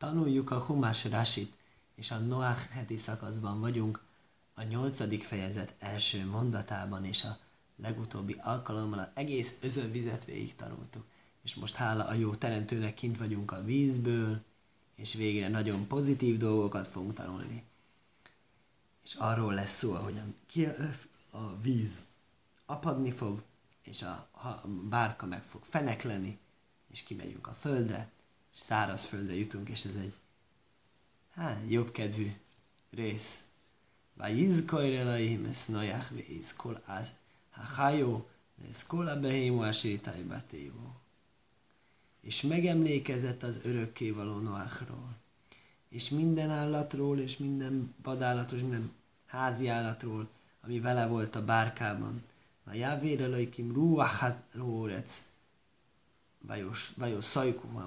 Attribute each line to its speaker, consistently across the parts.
Speaker 1: Tanuljuk a Humás Rasit, és a Noach heti szakaszban vagyunk, a nyolcadik fejezet első mondatában, és a legutóbbi alkalommal az egész özönvizet végig tanultuk. És most hála a jó teremtőnek kint vagyunk a vízből, és végre nagyon pozitív dolgokat fogunk tanulni. És arról lesz szó, ahogyan ki a, víz apadni fog, és a, a bárka meg fog fenekleni, és kimegyünk a földre, és száraz földre jutunk, és ez egy hát, jobb kedvű rész. Vajizkajr elaim ez najach veizkol hajó, ez kol a behémo És megemlékezett az örökkévaló Noachról, és minden állatról, és minden vadállatról, és minden házi állatról, ami vele volt a bárkában. A jávér elajkim ruachat rórec, vajos szajkú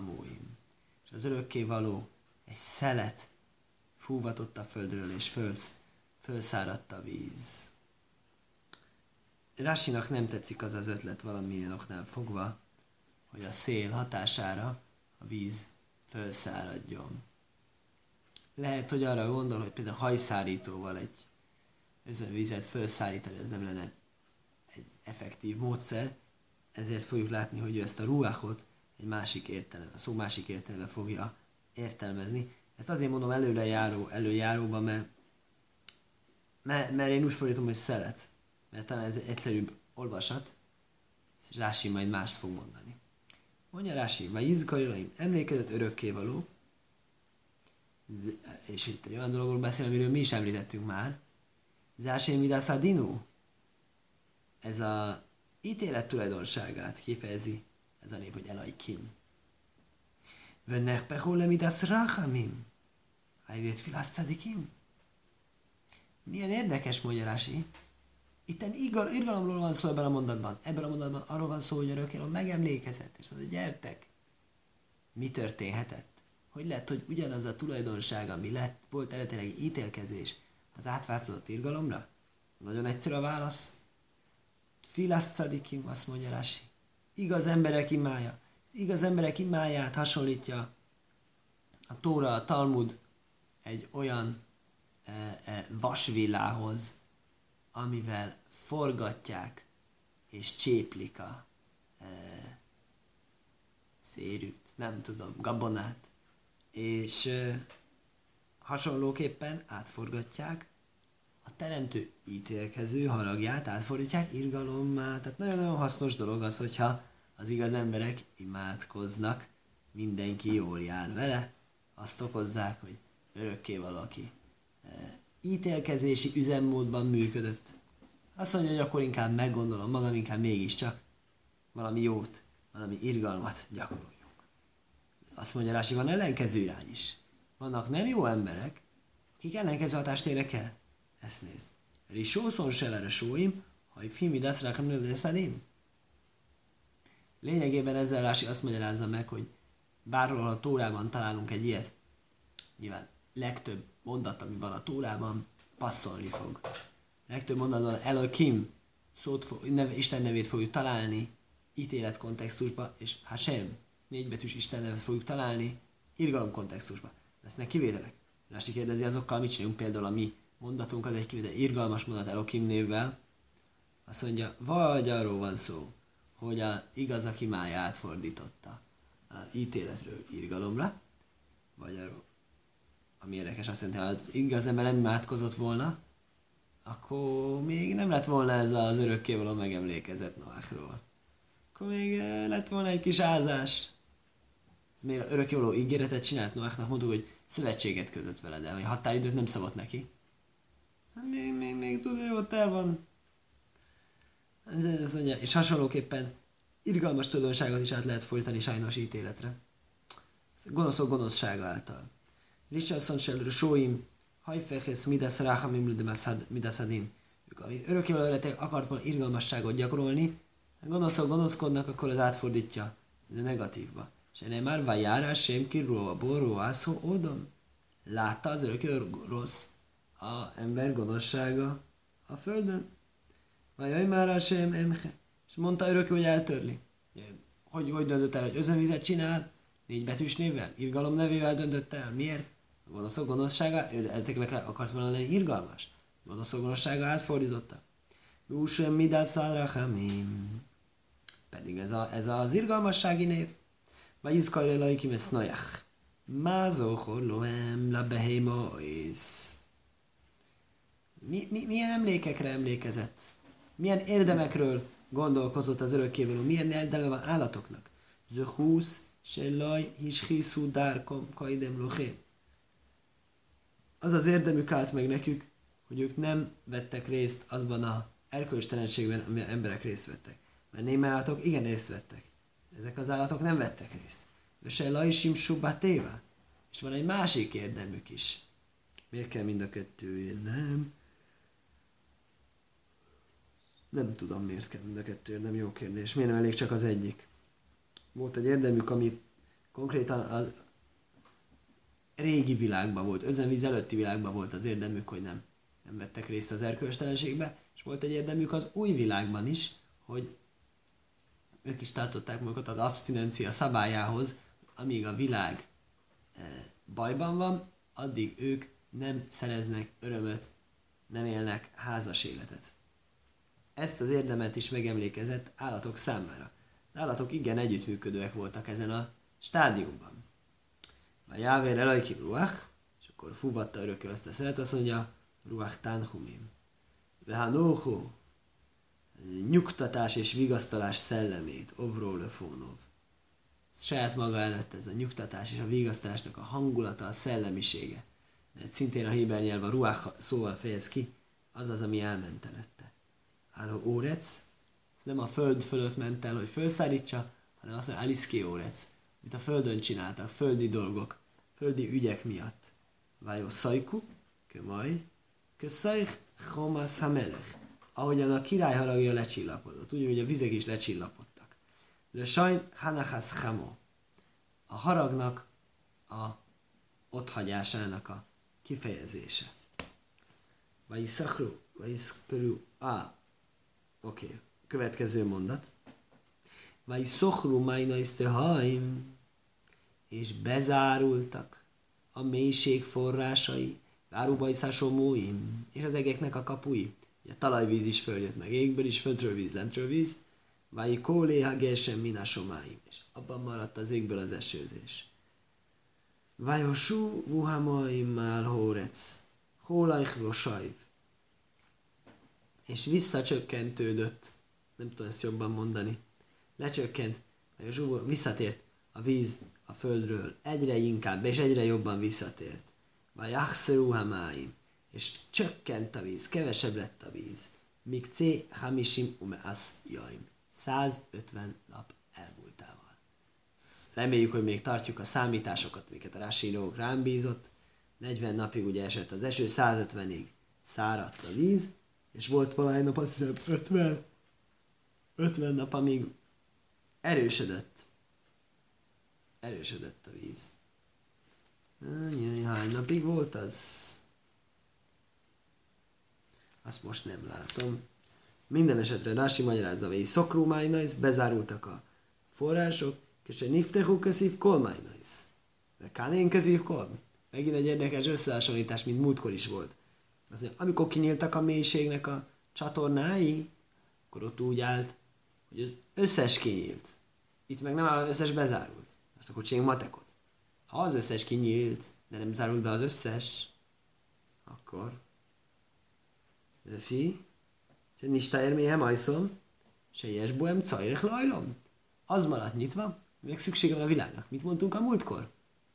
Speaker 1: És az örökké való egy szelet fúvatott a földről, és fölsz, fölszáradt a víz. Rásinak nem tetszik az az ötlet valamilyen oknál fogva, hogy a szél hatására a víz felszáradjon. Lehet, hogy arra gondol, hogy például hajszárítóval egy özönvizet felszállítani, ez nem lenne egy effektív módszer, ezért fogjuk látni, hogy ő ezt a ruáhot egy másik értelem, a szó másik értelemben fogja értelmezni. Ezt azért mondom előrejáró, előjáróban, mert, mert, én úgy fordítom, hogy szelet, mert talán ez egy egyszerűbb olvasat, Rási majd mást fog mondani. Mondja Rási, vagy izgajlaim, emlékezett örökkévaló, és itt egy olyan dologról beszél, amiről mi is említettünk már, Zásén Midászadinu, ez a ítélet tulajdonságát kifejezi ez a név, hogy Elai Kim. Vennek pehole midas rachamim. Hajdét filasztadikim. Milyen érdekes, mondja Rási. Itten irgalomról van szó ebben a mondatban. Ebben a mondatban arról van szó, hogy örökkéről megemlékezett, és az, gyertek. Mi történhetett? Hogy lett, hogy ugyanaz a tulajdonság, ami lett, volt eredetileg ítélkezés, az átváltozott irgalomra? Nagyon egyszerű a válasz. Filasz cadikim, azt mondja Rasi. Igaz emberek imája. Igaz emberek imáját hasonlítja a Tóra, a Talmud egy olyan e, e, vasvillához, amivel forgatják és cséplik a e, szérűt, nem tudom, gabonát, és e, hasonlóképpen átforgatják a teremtő ítélkező haragját átfordítják irgalommá. Tehát nagyon-nagyon hasznos dolog az, hogyha az igaz emberek imádkoznak, mindenki jól jár vele, azt okozzák, hogy örökké valaki e, ítélkezési üzemmódban működött. Azt mondja, hogy akkor inkább meggondolom magam, inkább mégiscsak valami jót, valami irgalmat gyakoroljunk. Azt mondja Rási, van ellenkező irány is. Vannak nem jó emberek, akik ellenkező hatást érek el. Ezt nézd. Risószon selere sóim, ha fimidasz rákem nödészedim. Lényegében ezzel Rási azt magyarázza meg, hogy bárhol a Tórában találunk egy ilyet, nyilván legtöbb mondat, ami van a Tórában, passzolni fog. Legtöbb mondatban Elohim szót fog, neve, Isten nevét fogjuk találni ítélet kontextusba, és Hashem, négybetűs Isten nevet fogjuk találni irgalom kontextusba. Lesznek kivételek. Rási kérdezi azokkal, mit csinálunk például a mi mondatunk az egy kivétel, irgalmas mondat Elokim névvel, azt mondja, vagy arról van szó, hogy a igaz, aki mája átfordította a ítéletről irgalomra, vagy arról, ami érdekes, azt jelenti, ha az igaz ember nem imádkozott volna, akkor még nem lett volna ez az örökkévaló megemlékezett Noachról. Akkor még eh, lett volna egy kis ázás. Ez miért örökkévaló ígéretet csinált Noachnak, mondtuk, hogy szövetséget kötött vele, de a határidőt nem szabott neki. Hát még, még, még tudja, ott el van. Ez, ez mondja, és hasonlóképpen irgalmas tulajdonságot is át lehet folytani sajnos ítéletre. Gonoszok gonoszsága által. Richardson Scheller, Sóim, Hajfeches, Midas Rachamim, Midaszadin. Ők, ami örökkévaló akart volna irgalmasságot gyakorolni, ha gonoszok gonoszkodnak, akkor az átfordítja de negatívba. És ennél már vajárás sem kiró a boró ászó ódom. Látta az örökké rossz a ember gonoszsága a földön. Vagy már a sem emhe. És mondta örökké, hogy eltörli. Hogy, hogy döntött el, hogy özönvizet csinál, négy betűs névvel, irgalom nevével döntött el. Miért? A gonoszok gonoszsága, ezeknek akart volna lenni irgalmas. A gonoszok gonoszsága átfordította. Jusem midászál Pedig ez, a, ez az irgalmassági név. Vagy izkajra laikim ezt nojach. Mázochor loem la behémois. Mi, mi, milyen emlékekre emlékezett? Milyen érdemekről gondolkozott az örökkévaló? Milyen érdeme van állatoknak? Zöhúsz, se laj, his hiszú dárkom, kaidem lochén. Az az érdemük állt meg nekük, hogy ők nem vettek részt azban a erkölcstelenségben, amiben emberek részt vettek. Mert némely állatok igen részt vettek. Ezek az állatok nem vettek részt. Se lajsim téva. És van egy másik érdemük is. Miért kell mind a kettő? Nem. Nem tudom, miért kell mind a kettő érdem. Jó kérdés. Miért nem elég csak az egyik? Volt egy érdemük, ami konkrétan a régi világban volt, özönvíz előtti világban volt az érdemük, hogy nem, nem vettek részt az erkölcstelenségbe, és volt egy érdemük az új világban is, hogy ők is tartották magukat az abstinencia szabályához, amíg a világ e, bajban van, addig ők nem szereznek örömöt, nem élnek házas életet. Ezt az érdemet is megemlékezett állatok számára. Az állatok igen együttműködőek voltak ezen a stádiumban. A Jávér elajkim ruach, és akkor fúvatta örökkel azt a szeret, azt mondja, ruach tanhumim. Vehanóhu, nyugtatás és vigasztalás szellemét, ovró lefónov. Saját maga előtt ez a nyugtatás és a vigasztalásnak a hangulata, a szellemisége. De szintén a héber nyelv a ruach szóval fejez ki, az az, ami elment előtte. Álló órec, ez nem a föld fölött ment el, hogy felszárítsa, hanem azt mondja, aliszké órec, amit a földön csináltak, földi dolgok, földi ügyek miatt. Vájó szajku, kömaj, köszajk homasz hamelech ahogyan a király haragja lecsillapodott, úgy, hogy a vizek is lecsillapodtak. Le sajn hanachas hamo. A haragnak a otthagyásának a kifejezése. Vagy szakru, vagy körül, á, oké, okay. következő mondat. Vagy szochru majna haim, és bezárultak a mélység forrásai, várubajszásó múim, és az egeknek a kapui. Ugye talajvíz is följött meg égből is, föntről víz, lentről víz. Váj kólé ha gersen minasomáim. És abban maradt az égből az esőzés. Vájosú vuhamaim mál hórec. Hólajk vosajv. És visszacsökkentődött. Nem tudom ezt jobban mondani. Lecsökkent. Visszatért a víz a földről. Egyre inkább és egyre jobban visszatért. Vagy hamáim és csökkent a víz, kevesebb lett a víz. Míg C. Hamishim Umeas Jaim. 150 nap elmúltával. Reméljük, hogy még tartjuk a számításokat, amiket a Rási rám bízott. 40 napig ugye esett az eső, 150-ig száradt a víz, és volt valahogy nap azt hiszem 50, 50 nap, amíg erősödött. Erősödött a víz. Hány napig volt az? azt most nem látom. Minden esetre Rási magyarázza, hogy szokrumájnajsz, bezárultak a források, és egy niftehu közív kolmájnajsz. De kánén közív kol. Megint egy érdekes összehasonlítás, mint múltkor is volt. Az, mondja, amikor kinyíltak a mélységnek a csatornái, akkor ott úgy állt, hogy az összes kinyílt. Itt meg nem áll az összes bezárult. Azt akkor csináljunk matekot. Ha az összes kinyílt, de nem zárult be az összes, akkor לפי שנסתער מהם ajszom, שיש בו אמצערך lajlom. Az maradt nyitva, még szüksége van a világnak. Mit mondtunk a múltkor?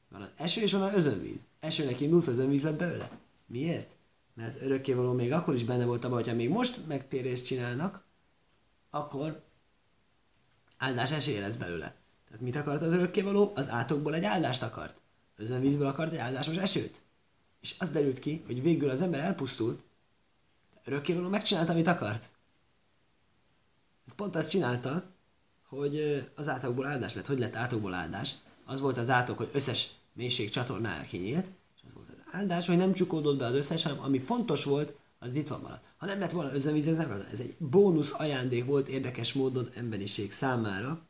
Speaker 1: Van az eső és van az özönvíz. Esőnek indult, özönvíz lett belőle. Miért? Mert örökkévaló még akkor is benne volt abban, hogyha még most megtérést csinálnak, akkor áldás esélye lesz belőle. Tehát mit akart az örökkévaló? Az átokból egy áldást akart. Özönvízből akart egy áldásos esőt. És az derült ki, hogy végül az ember elpusztult, örökkévaló megcsinálta, amit akart. Pont azt csinálta, hogy az átokból áldás lett. Hogy lett átokból áldás? Az volt az átok, hogy összes mélység csatornája kinyílt, és az volt az áldás, hogy nem csukódott be az összes, hanem ami fontos volt, az itt van maradt. Ha nem lett volna özönvíz, ez nem Ez egy bónusz ajándék volt érdekes módon emberiség számára.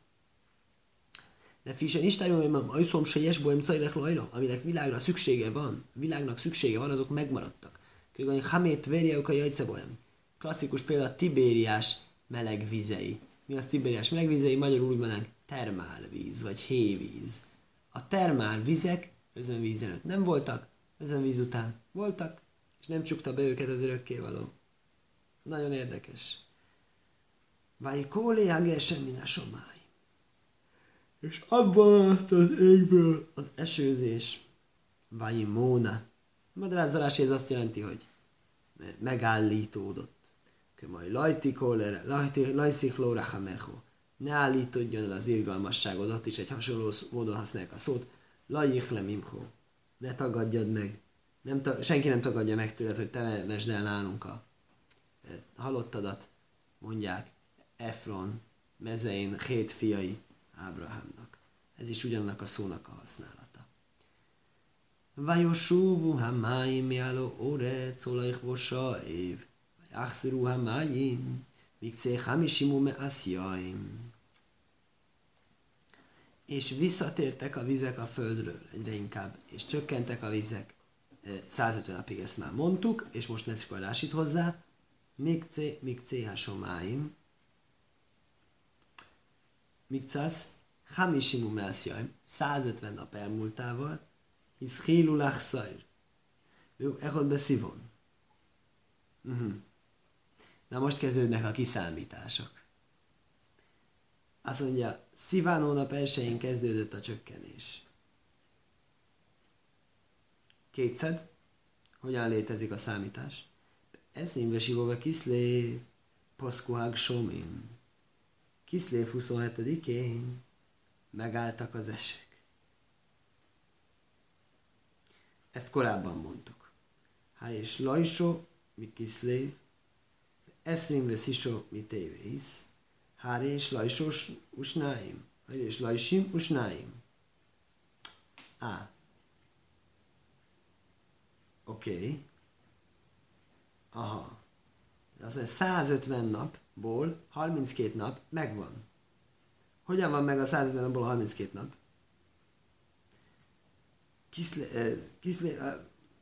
Speaker 1: De fisen istájom, hogy majszom se jes bolyom cajlek lajra, aminek világra szüksége van, világnak szüksége van, azok megmaradtak. Kőgani hamét verjeuk a jajcebolyam. Klasszikus példa Tibériás meleg vizei. Mi az Tibériás meleg vizei? Magyarul úgy mondanánk termálvíz, vagy hévíz. A termál vizek özönvíz előtt nem voltak, özönvíz után voltak, és nem csukta be őket az örökkévaló. Nagyon érdekes. Vaj kólé hagesen somály. És abban az égből az esőzés. Vaj móna. Madrázolás ez azt jelenti, hogy megállítódott. Kömaj lajti kólere, lajti, lajsziklóra hamecho. Ne állítodjon el az irgalmasságodat, is egy hasonló módon használják a szót. Lajich le mimcho. Ne tagadjad meg. Nem ta- senki nem tagadja meg tőled, hogy te mesd el nálunk a halottadat, mondják Efron, mezein, hét fiai Ábrahámnak. Ez is ugyanannak a szónak a használata. Vajosúvu hamáim miáló orec, olajk vosa év, vajachszirú hamáim, mikcé hamisimu me aszjaim. És visszatértek a vizek a földről egyre inkább, és csökkentek a vizek. 150 napig ezt már mondtuk, és most lesz forrásít hozzá. Mikcé, mikcé hasomáim. Mikcász, hamishimu melszjaim. 150 nap elmúltával. Hisz hílulach szajr. Jó, echod be szivon. Uh-huh. Na most kezdődnek a kiszámítások. Azt mondja, Sziván hónap elsőjén kezdődött a csökkenés. Kétszed. Hogyan létezik a számítás? Eszim vesivóve kiszlév, paszkuhág somim. Kiszlév 27-én megálltak az esek. Ezt korábban mondtuk. Há és lajsó, mi kiszlév, eszrim veszisó, mi tévész, há és lajsó, usnáim, há és lajsim, usnáim. Á. Oké. Okay. Aha. Az mondja, 150 napból 32 nap megvan. Hogyan van meg a 150 napból 32 nap? Kiszlé, eh, kiszlé, eh,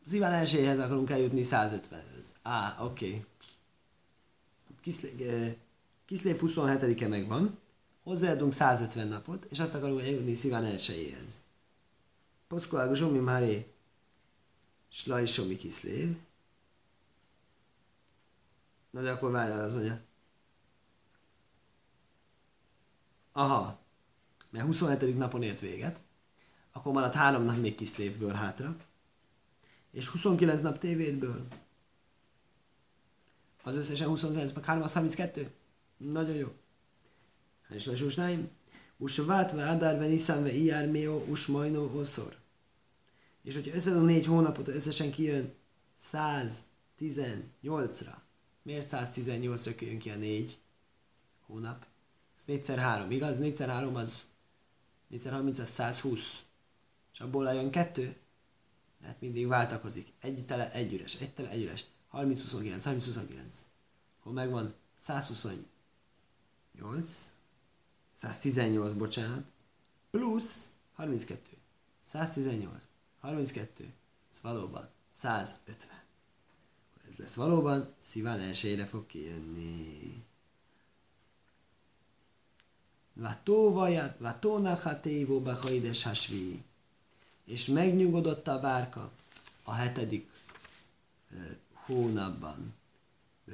Speaker 1: az Iván elsőjéhez akarunk eljutni 150-höz. Á, oké. Okay. Kiszlé, eh, Kiszlév 27-e megvan, hozzáadunk 150 napot, és azt akarunk eljutni Sziván elsőjéhez. Poszkolága Zsomi Máré Slajsomi Kiszlév. Na de akkor várjál az anya. Aha, mert 27. napon ért véget, akkor maradt három nap még kiszlévből hátra, és 29 nap tévédből. Az összesen 29, meg 3 az 32? Nagyon jó. Hát is lesúsnáim. Usvátve Adárve Niszánve Iyár Méo Usmajnó Oszor. És hogyha összedom négy hónapot, összesen kijön 118-ra. Miért 118-ra kijön ki a négy hónap? Ez 4 3 igaz? 4 3 az 4 30 az 120. És abból lejön kettő? Mert mindig váltakozik. Egy tele, egy üres, egy tele, egy üres. 30 29, 30 29. Hol megvan 128, 118, bocsánat, plusz 32. 118, 32, ez valóban 150. Akkor ez lesz valóban, szíván elsőre fog kijönni. Vatónak a tévó behajdes hasvi. És megnyugodott a bárka a hetedik hónapban.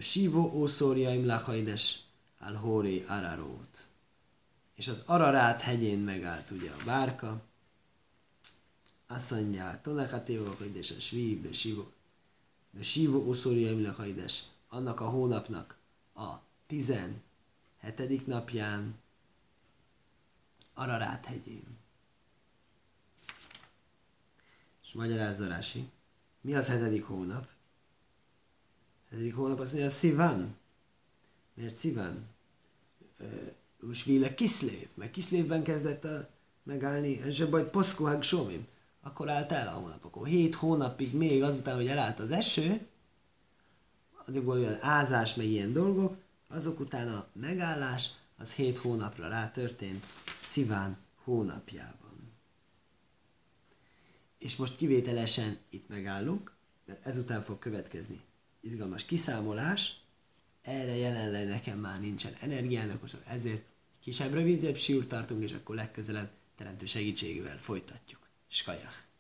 Speaker 1: Sívó ószórjaim lachajdes al hóré ararót. És az Ararát hegyén megállt ugye a bárka. Azt mondja, Tonakatéva hajdes a sví, besívó, besívó ószórjaim lachajdes. Annak a hónapnak a 17. napján Ararát hegyén. És magyarázza Rási. Mi az hetedik hónap? Hetedik hónap azt mondja, Sziván. Miért Sziván? Most vile Kiszlév, mert Kiszlévben kezdett a megállni, és baj Poszkohág Somim. Akkor állt el a hónap. Akkor hét hónapig még azután, hogy elállt az eső, addig volt olyan ázás, meg ilyen dolgok, azok után a megállás, az hét hónapra rá történt, Sziván hónapjában. És most kivételesen itt megállunk, mert ezután fog következni izgalmas kiszámolás, erre jelenleg nekem már nincsen energiának, ezért kisebb, rövidebb siúrt tartunk, és akkor legközelebb teremtő segítségével folytatjuk. Skajach!